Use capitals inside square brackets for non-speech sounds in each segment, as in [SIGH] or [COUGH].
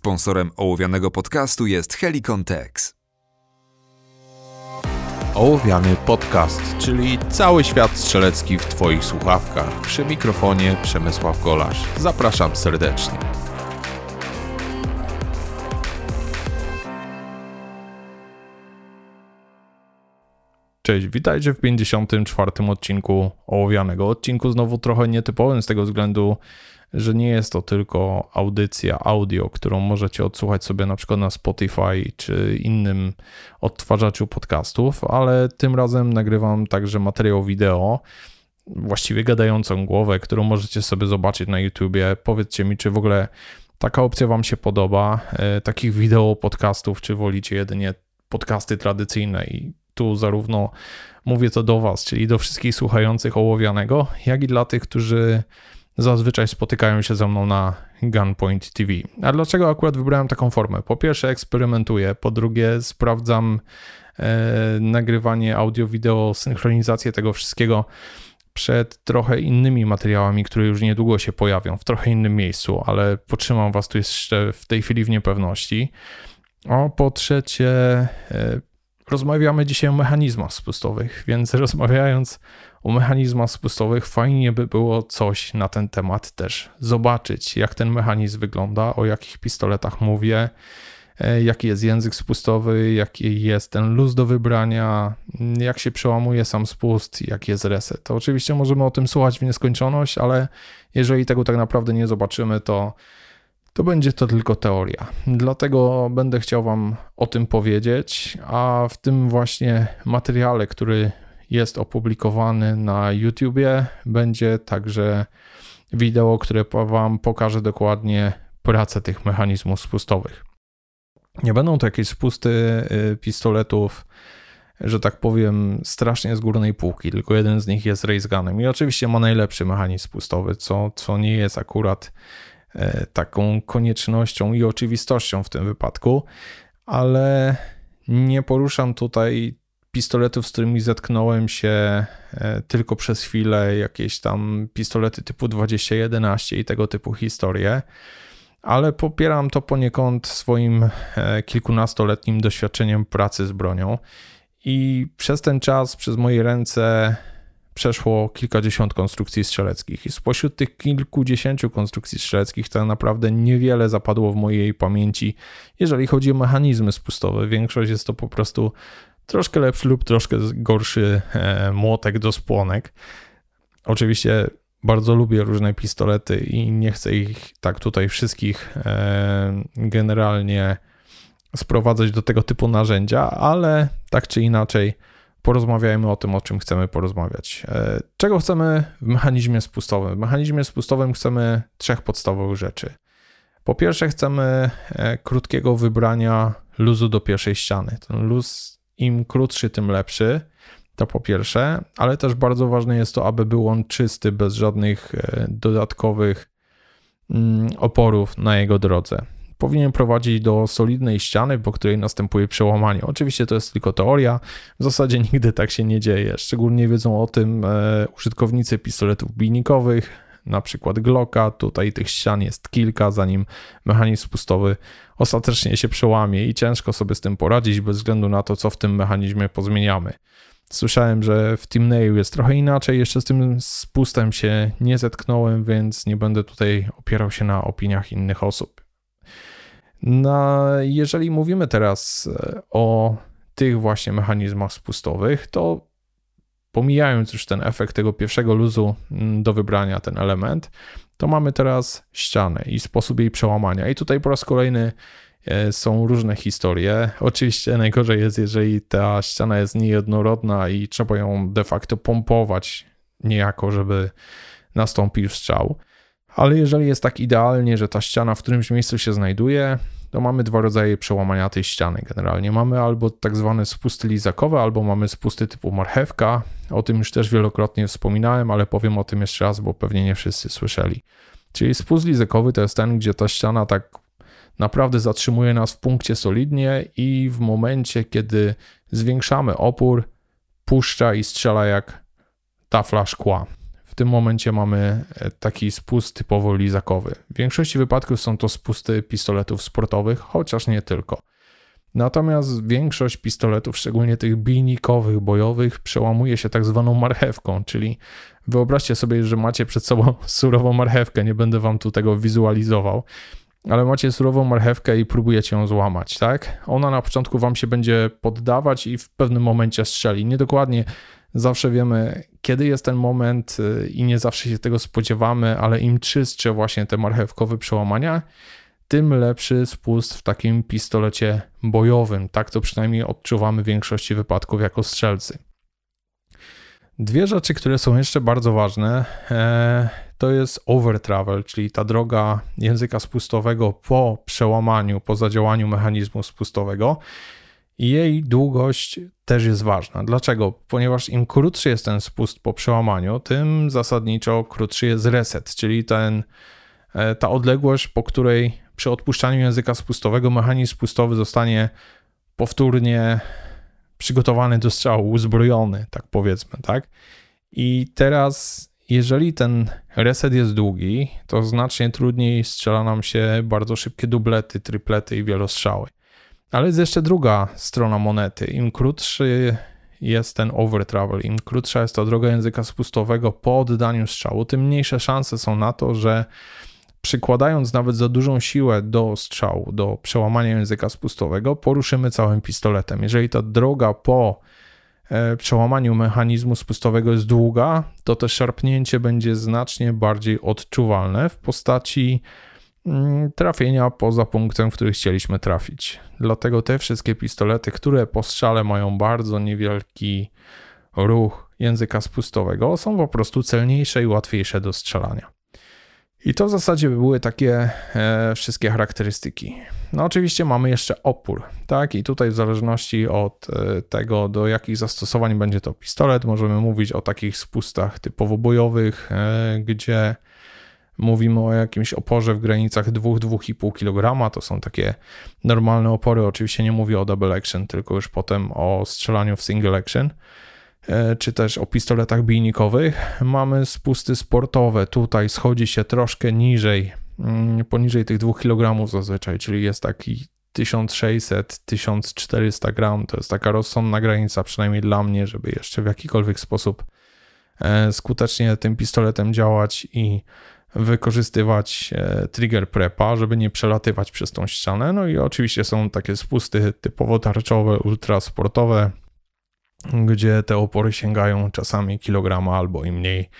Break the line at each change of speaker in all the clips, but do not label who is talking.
Sponsorem ołowianego podcastu jest Helicon Tex.
Ołowiany podcast, czyli cały świat strzelecki w Twoich słuchawkach. Przy mikrofonie Przemysław Golasz. Zapraszam serdecznie. Cześć, witajcie w 54. odcinku Ołowianego. Odcinku znowu trochę nietypowym z tego względu, że nie jest to tylko audycja audio, którą możecie odsłuchać sobie na przykład na Spotify czy innym odtwarzaczu podcastów, ale tym razem nagrywam także materiał wideo, właściwie gadającą głowę, którą możecie sobie zobaczyć na YouTubie. Powiedzcie mi, czy w ogóle taka opcja Wam się podoba, e, takich wideo podcastów, czy wolicie jedynie podcasty tradycyjne i tu zarówno mówię to do Was, czyli do wszystkich słuchających ołowianego, jak i dla tych, którzy zazwyczaj spotykają się ze mną na Gunpoint TV. A dlaczego akurat wybrałem taką formę? Po pierwsze, eksperymentuję, po drugie, sprawdzam e, nagrywanie audio, wideo, synchronizację tego wszystkiego przed trochę innymi materiałami, które już niedługo się pojawią w trochę innym miejscu, ale potrzymam Was tu jeszcze w tej chwili w niepewności. O, po trzecie, e, rozmawiamy dzisiaj o mechanizmach spustowych, więc [LAUGHS] rozmawiając o mechanizmach spustowych, fajnie by było coś na ten temat też zobaczyć, jak ten mechanizm wygląda, o jakich pistoletach mówię, e, jaki jest język spustowy, jaki jest ten luz do wybrania, jak się przełamuje sam spust, jaki jest reset. To oczywiście możemy o tym słuchać w nieskończoność, ale jeżeli tego tak naprawdę nie zobaczymy, to to będzie to tylko teoria. Dlatego będę chciał Wam o tym powiedzieć, a w tym właśnie materiale, który jest opublikowany na YouTubie, będzie także wideo, które Wam pokaże dokładnie pracę tych mechanizmów spustowych. Nie będą to jakieś spusty y, pistoletów, że tak powiem, strasznie z górnej półki, tylko jeden z nich jest racegunem i oczywiście ma najlepszy mechanizm spustowy, co, co nie jest akurat taką koniecznością i oczywistością w tym wypadku, ale nie poruszam tutaj pistoletów, z którymi zetknąłem się e, tylko przez chwilę, jakieś tam pistolety typu 2011 i tego typu historie, ale popieram to poniekąd swoim e, kilkunastoletnim doświadczeniem pracy z bronią. I przez ten czas, przez moje ręce przeszło kilkadziesiąt konstrukcji strzeleckich i spośród tych kilkudziesięciu konstrukcji strzeleckich to naprawdę niewiele zapadło w mojej pamięci, jeżeli chodzi o mechanizmy spustowe. Większość jest to po prostu troszkę lepszy lub troszkę gorszy e, młotek do spłonek. Oczywiście bardzo lubię różne pistolety i nie chcę ich tak tutaj wszystkich e, generalnie sprowadzać do tego typu narzędzia, ale tak czy inaczej porozmawiajmy o tym, o czym chcemy porozmawiać. E, czego chcemy w mechanizmie spustowym? W mechanizmie spustowym chcemy trzech podstawowych rzeczy. Po pierwsze, chcemy e, krótkiego wybrania luzu do pierwszej ściany. Ten luz im krótszy, tym lepszy. To po pierwsze, ale też bardzo ważne jest to, aby był on czysty, bez żadnych e, dodatkowych mm, oporów na jego drodze powinien prowadzić do solidnej ściany, po której następuje przełamanie. Oczywiście to jest tylko teoria, w zasadzie [LAUGHS] nigdy tak się nie dzieje. Szczególnie wiedzą o tym e, użytkownicy pistoletów bijnikowych, na przykład Glocka. Tutaj tych ścian jest kilka, zanim mechanizm spustowy ostatecznie się przełamie i ciężko sobie z tym poradzić bez względu na to, co w tym mechanizmie pozmieniamy. Słyszałem, że w Team Nail jest trochę inaczej, jeszcze z tym spustem się nie zetknąłem, więc nie będę tutaj opierał się na opiniach innych osób. No, jeżeli mówimy teraz e, o tych właśnie mechanizmach spustowych, to pomijając już ten efekt tego pierwszego luzu mm, do wybrania, ten element, to mamy teraz ścianę i sposób jej przełamania. I tutaj po raz kolejny e, są różne historie. Oczywiście najgorzej jest, jeżeli ta ściana jest niejednorodna i trzeba ją de facto pompować niejako, żeby nastąpił strzał. Ale jeżeli jest tak idealnie, że ta ściana w którymś miejscu się znajduje, to mamy dwa rodzaje przełamania tej ściany generalnie. Mamy albo tak zwane spusty lizakowe, albo mamy spusty typu marchewka. O tym już też wielokrotnie wspominałem, ale powiem o tym jeszcze raz, bo pewnie nie wszyscy słyszeli. Czyli spust lizakowy to jest ten, gdzie ta ściana tak naprawdę zatrzymuje nas w punkcie solidnie i w momencie, kiedy zwiększamy opór, puszcza i strzela jak tafla szkła w tym momencie mamy e, taki spust typowo lizakowy. W większości wypadków są to spusty pistoletów sportowych, chociaż nie tylko. Natomiast większość pistoletów, szczególnie tych bijnikowych, bojowych, przełamuje się tak zwaną marchewką, czyli wyobraźcie sobie, że macie przed sobą [LAUGHS] surową marchewkę, nie będę wam tu tego wizualizował, ale macie surową marchewkę i próbujecie ją złamać, tak? Ona na początku wam się będzie poddawać i w pewnym momencie strzeli. Niedokładnie zawsze wiemy, kiedy jest ten moment y, i nie zawsze się tego spodziewamy, ale im czystsze właśnie te marchewkowe przełamania, tym lepszy spust w takim pistolecie bojowym. Tak to przynajmniej odczuwamy w większości wypadków jako strzelcy. Dwie rzeczy, które są jeszcze bardzo ważne, e, to jest over travel, czyli ta droga języka spustowego po przełamaniu, po zadziałaniu mechanizmu spustowego. Jej długość też jest ważna. Dlaczego? Ponieważ im krótszy jest ten spust po przełamaniu, tym zasadniczo krótszy jest reset, czyli ten, e, ta odległość, po której przy odpuszczaniu języka spustowego mechanizm spustowy zostanie powtórnie przygotowany do strzału, uzbrojony, tak powiedzmy, tak? I teraz, jeżeli ten reset jest długi, to znacznie trudniej strzela nam się bardzo szybkie dublety, triplety i wielostrzały. Ale jest jeszcze druga strona monety. Im krótszy jest ten over travel, im krótsza jest ta droga języka spustowego po oddaniu strzału, tym mniejsze szanse są na to, że przykładając nawet za dużą siłę do strzału, do przełamania języka spustowego, poruszymy całym pistoletem. Jeżeli ta droga po e, przełamaniu mechanizmu spustowego jest długa, to to szarpnięcie będzie znacznie bardziej odczuwalne w postaci trafienia poza punktem, w który chcieliśmy trafić. Dlatego te wszystkie pistolety, które po strzale mają bardzo niewielki ruch języka spustowego, są po prostu celniejsze i łatwiejsze do strzelania. I to w zasadzie były takie e, wszystkie charakterystyki. No oczywiście mamy jeszcze opór, tak? I tutaj w zależności od e, tego, do jakich zastosowań będzie to pistolet, możemy mówić o takich spustach typowo bojowych, e, gdzie mówimy o jakimś oporze w granicach 2-2,5 kg. To są takie normalne opory. Oczywiście nie mówię o double action, tylko już potem o strzelaniu w single action. E, czy też o pistoletach bijnikowych. Mamy spusty sportowe, tutaj schodzi się troszkę niżej, mm, poniżej tych 2 kg zazwyczaj, czyli jest taki 1600-1400 gram. To jest taka rozsądna granica, przynajmniej dla mnie, żeby jeszcze w jakikolwiek sposób e, skutecznie tym pistoletem działać i wykorzystywać e, trigger prepa, żeby nie przelatywać przez tą ścianę. No i oczywiście są takie spusty typowo tarczowe, ultra sportowe, gdzie te opory sięgają czasami kilograma albo i mniej,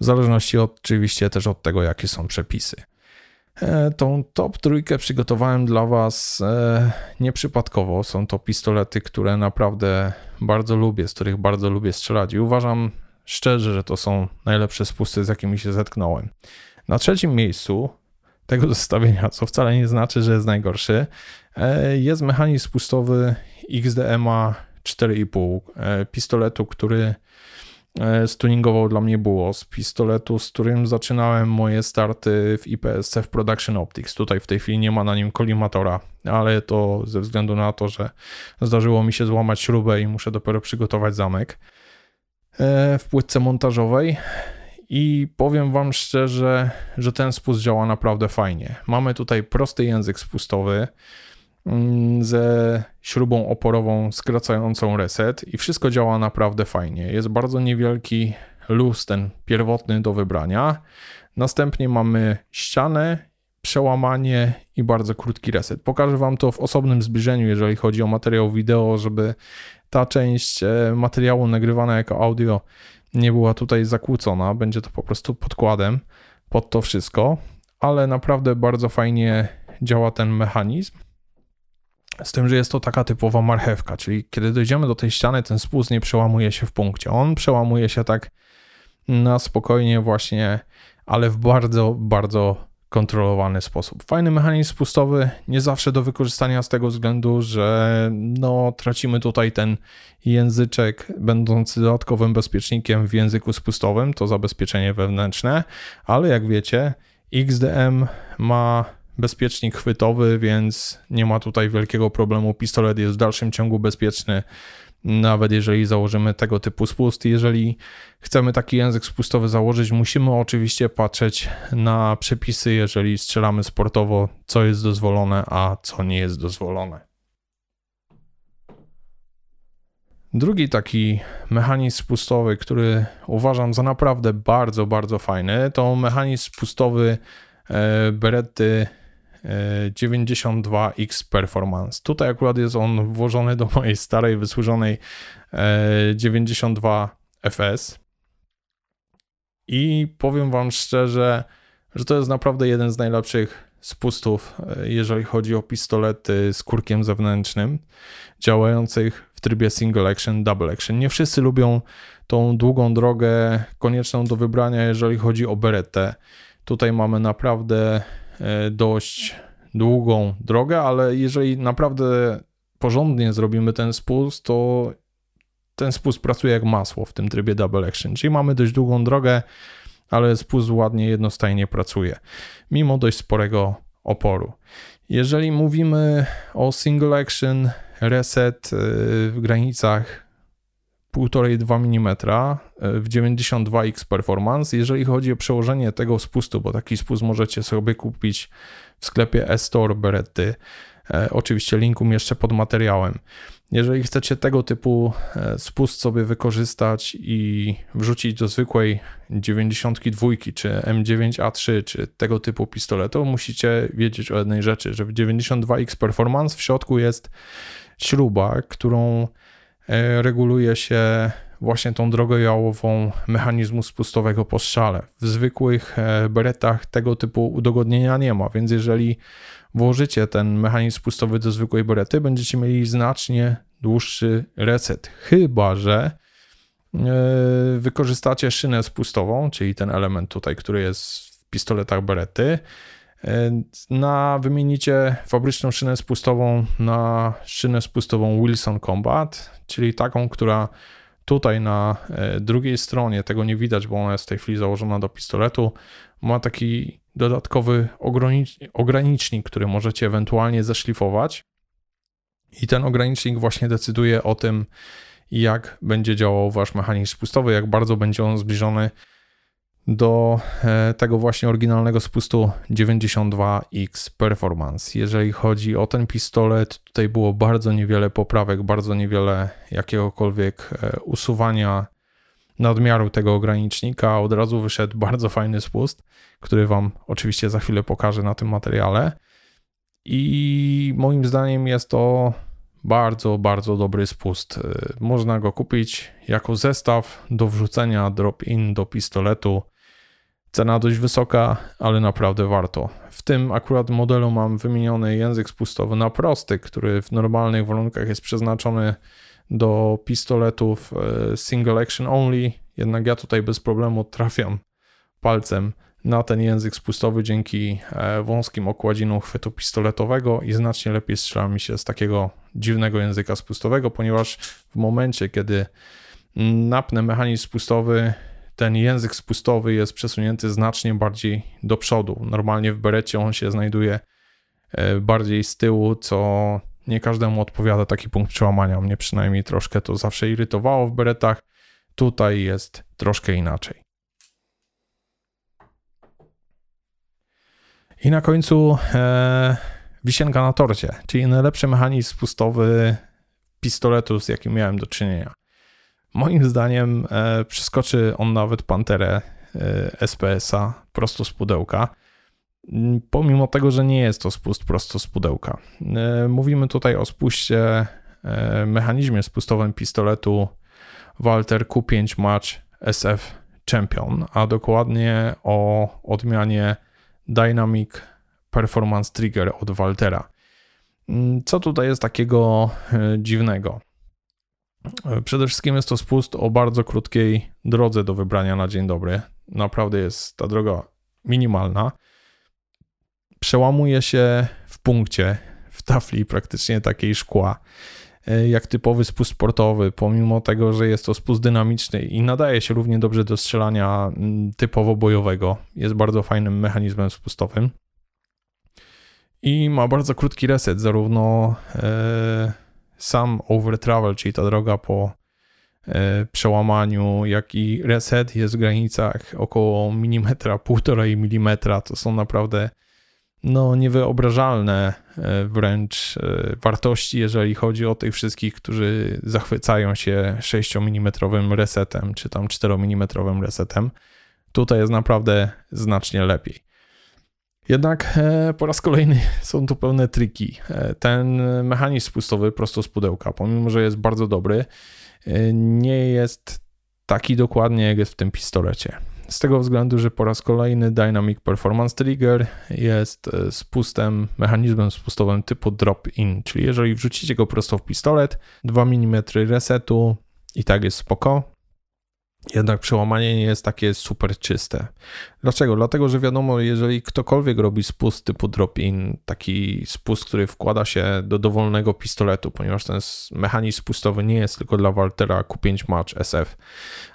w zależności oczywiście też od tego, jakie są przepisy. E, tą top trójkę przygotowałem dla Was e, nieprzypadkowo. Są to pistolety, które naprawdę bardzo lubię, z których bardzo lubię strzelać i uważam szczerze, że to są najlepsze spusty, z jakimi się zetknąłem. Na trzecim miejscu tego zestawienia, co wcale nie znaczy, że jest najgorszy, e, jest mechanizm spustowy XDMA 4,5 e, pistoletu, który e, stuningował dla mnie było z pistoletu, z którym zaczynałem moje starty w IPSC w Production Optics. Tutaj w tej chwili nie ma na nim kolimatora, ale to ze względu na to, że zdarzyło mi się złamać śrubę i muszę dopiero przygotować zamek w płytce montażowej. I powiem Wam szczerze, że ten spust działa naprawdę fajnie. Mamy tutaj prosty język spustowy. Mm, ze śrubą oporową skracającą reset i wszystko działa naprawdę fajnie. Jest bardzo niewielki luz ten pierwotny do wybrania. Następnie mamy ścianę, przełamanie i bardzo krótki reset. Pokażę Wam to w osobnym zbliżeniu, jeżeli chodzi o materiał wideo, żeby ta część e, materiału nagrywana jako audio nie była tutaj zakłócona. Będzie to po prostu podkładem pod to wszystko, ale naprawdę bardzo fajnie działa ten mechanizm. Z tym, że jest to taka typowa marchewka, czyli kiedy dojdziemy do tej ściany, ten spust nie przełamuje się w punkcie. On przełamuje się tak na spokojnie, właśnie, ale w bardzo, bardzo kontrolowany sposób. Fajny mechanizm spustowy, nie zawsze do wykorzystania z tego względu, że no, tracimy tutaj ten języczek będący dodatkowym bezpiecznikiem w języku spustowym, to zabezpieczenie wewnętrzne, ale jak wiecie, XDM ma bezpiecznik chwytowy, więc nie ma tutaj wielkiego problemu. Pistolet jest w dalszym ciągu bezpieczny. Nawet jeżeli założymy tego typu spust. Jeżeli chcemy taki język spustowy założyć, musimy oczywiście patrzeć na przepisy, jeżeli strzelamy sportowo, co jest dozwolone, a co nie jest dozwolone. Drugi taki mechanizm spustowy, który uważam za naprawdę bardzo, bardzo fajny, to mechanizm spustowy e, Beretty 92X Performance. Tutaj akurat jest on włożony do mojej starej, wysłużonej 92 e. I powiem Wam szczerze, że to jest naprawdę jeden z najlepszych spustów, e, jeżeli chodzi o pistolety z kurkiem zewnętrznym, działających w trybie single action, double action. Nie wszyscy lubią tą długą drogę konieczną do wybrania, jeżeli chodzi o beretę. Tutaj mamy naprawdę dość długą drogę, ale jeżeli naprawdę porządnie zrobimy ten spust, to ten spust pracuje jak masło w tym trybie double action. Czyli mamy dość długą drogę, ale spust ładnie, jednostajnie pracuje, mimo dość sporego oporu. Jeżeli mówimy o single action reset y, w granicach 1,5-2 mm y, w 92X Performance, jeżeli chodzi o przełożenie tego spustu, bo taki spust możecie sobie kupić w sklepie e-store Beretty, e, oczywiście link umieszczę pod materiałem. Jeżeli chcecie tego typu e, spust sobie wykorzystać i wrzucić do zwykłej 92 czy M9A3 czy tego typu pistoletu, musicie wiedzieć o jednej rzeczy, że w 92X Performance w środku jest śruba, którą e, reguluje się właśnie tą drogą jałową mechanizmu spustowego po strzale. W zwykłych e, beretach tego typu udogodnienia nie ma, więc jeżeli włożycie ten mechanizm spustowy do zwykłej berety, będziecie mieli znacznie dłuższy reset. Chyba, że e, wykorzystacie szynę spustową, czyli ten element tutaj, który jest w pistoletach berety, e, na wymienicie fabryczną szynę spustową na szynę spustową Wilson Combat, czyli taką, która tutaj na e, drugiej stronie, tego nie widać, bo ona jest w tej chwili założona do pistoletu, ma taki dodatkowy ogranicznik, który możecie ewentualnie zeszlifować. I ten ogranicznik właśnie decyduje o tym, jak będzie działał wasz mechanizm spustowy, jak bardzo będzie on zbliżony do e, tego właśnie oryginalnego spustu 92X Performance. Jeżeli chodzi o ten pistolet, tutaj było bardzo niewiele poprawek, bardzo niewiele jakiegokolwiek e, usuwania nadmiaru tego ogranicznika. Od razu wyszedł bardzo fajny spust, który Wam oczywiście za chwilę pokażę na tym materiale. I moim zdaniem jest to bardzo, bardzo dobry spust. E, można go kupić jako zestaw do wrzucenia drop-in do pistoletu Cena dość wysoka, ale naprawdę warto. W tym akurat modelu mam wymieniony język spustowy na prosty, który w normalnych warunkach jest przeznaczony do pistoletów e, single action only, jednak ja tutaj bez problemu trafiam palcem na ten język spustowy dzięki e, wąskim okładzinom chwytu pistoletowego i znacznie lepiej strzela mi się z takiego dziwnego języka spustowego, ponieważ w momencie, kiedy napnę mechanizm spustowy, ten język spustowy jest przesunięty znacznie bardziej do przodu. Normalnie w berecie on się znajduje e, bardziej z tyłu, co nie każdemu odpowiada taki punkt przełamania. Mnie przynajmniej troszkę to zawsze irytowało w beretach. Tutaj jest troszkę inaczej. I na końcu e, wisienka na torcie, czyli najlepszy mechanizm spustowy pistoletu, z jakim miałem do czynienia. Moim zdaniem e, przeskoczy on nawet Panterę e, SPS-a prosto z pudełka. Mm, pomimo tego, że nie jest to spust prosto z pudełka. E, mówimy tutaj o spuście, mechanizmie spustowym pistoletu Walter Q5 Match SF Champion, a dokładnie o odmianie Dynamic Performance Trigger od Waltera. Mm, co tutaj jest takiego dziwnego? Przede wszystkim jest to spust o bardzo krótkiej drodze do wybrania na dzień dobry. Naprawdę jest ta droga minimalna. Przełamuje się w punkcie, w tafli praktycznie takiej szkła, e, jak typowy spust sportowy, pomimo tego, że jest to spust dynamiczny i nadaje się równie dobrze do strzelania mm, typowo bojowego. Jest bardzo fajnym mechanizmem spustowym. I ma bardzo krótki reset, zarówno. Yy sam over travel, czyli ta droga po e, przełamaniu, jak i reset jest w granicach około milimetra, [LAUGHS] półtorej milimetra. To są naprawdę no, niewyobrażalne e, wręcz e, wartości, jeżeli chodzi o tych wszystkich, którzy zachwycają się 6 mm resetem, czy tam 4 mm resetem. Tutaj jest naprawdę znacznie lepiej. Jednak e, po raz kolejny [LAUGHS] są tu pełne triki. Ten mechanizm spustowy prosto z pudełka, pomimo że jest bardzo dobry, nie jest taki dokładnie jak jest w tym pistolecie. Z tego względu, że po raz kolejny Dynamic Performance Trigger jest e, spustem, mechanizmem spustowym typu drop-in, czyli jeżeli wrzucicie go prosto w pistolet, 2 mm resetu i tak jest spoko, jednak przełamanie nie jest takie super czyste. Dlaczego? Dlatego, że wiadomo, jeżeli ktokolwiek robi spust typu drop-in, taki spust, który wkłada się do dowolnego pistoletu, ponieważ ten mechanizm spustowy nie jest tylko dla Waltera Q5 Match SF,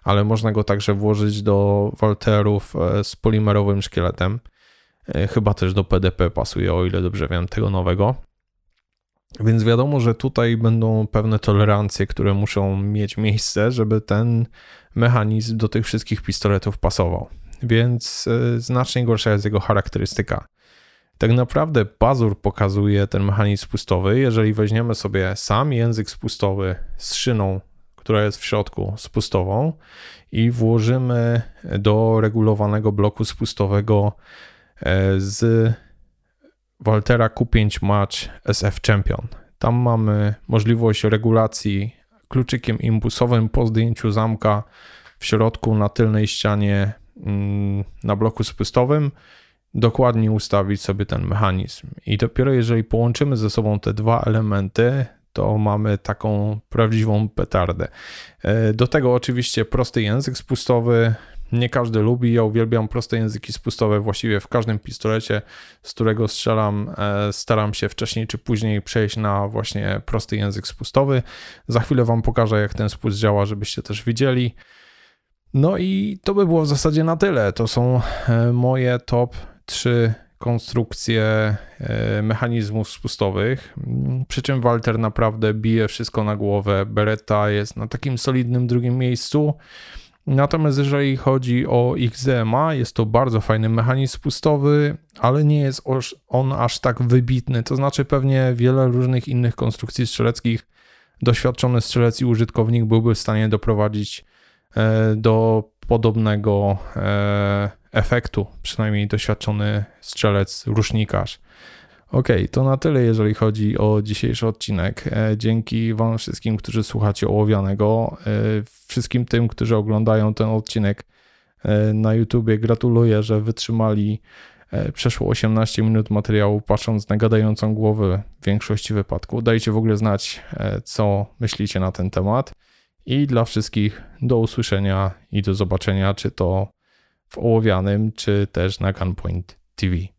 ale można go także włożyć do Walterów e, z polimerowym szkieletem. E, chyba też do PDP pasuje, o ile dobrze wiem, tego nowego. Więc wiadomo, że tutaj będą pewne tolerancje, które muszą mieć miejsce, żeby ten mechanizm do tych wszystkich pistoletów pasował. Więc e, znacznie gorsza jest jego charakterystyka. Tak naprawdę pazur pokazuje ten mechanizm spustowy. Jeżeli weźmiemy sobie sam język spustowy z szyną, która jest w środku spustową i włożymy do regulowanego bloku spustowego e, z Waltera Q5 Match SF Champion. Tam mamy możliwość regulacji kluczykiem imbusowym po zdjęciu zamka w środku na tylnej ścianie mm, na bloku spustowym dokładnie ustawić sobie ten mechanizm. I dopiero jeżeli połączymy ze sobą te dwa elementy, to mamy taką prawdziwą petardę. E, do tego oczywiście prosty język spustowy, nie każdy lubi, ja uwielbiam proste języki spustowe właściwie w każdym pistolecie, z którego strzelam. E, staram się wcześniej czy później przejść na właśnie prosty język spustowy. Za chwilę Wam pokażę, jak ten spust działa, żebyście też widzieli. No i to by było w zasadzie na tyle. To są e, moje top 3 konstrukcje e, mechanizmów spustowych. Przy czym Walter naprawdę bije wszystko na głowę. Beretta jest na takim solidnym drugim miejscu. Natomiast jeżeli chodzi o XDMA, jest to bardzo fajny mechanizm spustowy, ale nie jest on aż tak wybitny. To znaczy, pewnie wiele różnych innych konstrukcji strzeleckich doświadczony strzelec i użytkownik byłby w stanie doprowadzić e, do podobnego e, efektu, przynajmniej doświadczony strzelec, rusznikarz. Ok, to na tyle, jeżeli chodzi o dzisiejszy odcinek. E, dzięki Wam wszystkim, którzy słuchacie ołowianego, e, wszystkim tym, którzy oglądają ten odcinek e, na YouTubie. Gratuluję, że wytrzymali przeszło 18 minut materiału, patrząc na gadającą głowę w większości wypadków. Dajcie w ogóle znać, co myślicie na ten temat. I dla wszystkich do usłyszenia i do zobaczenia, czy to w ołowianym, czy też na Gunpoint TV.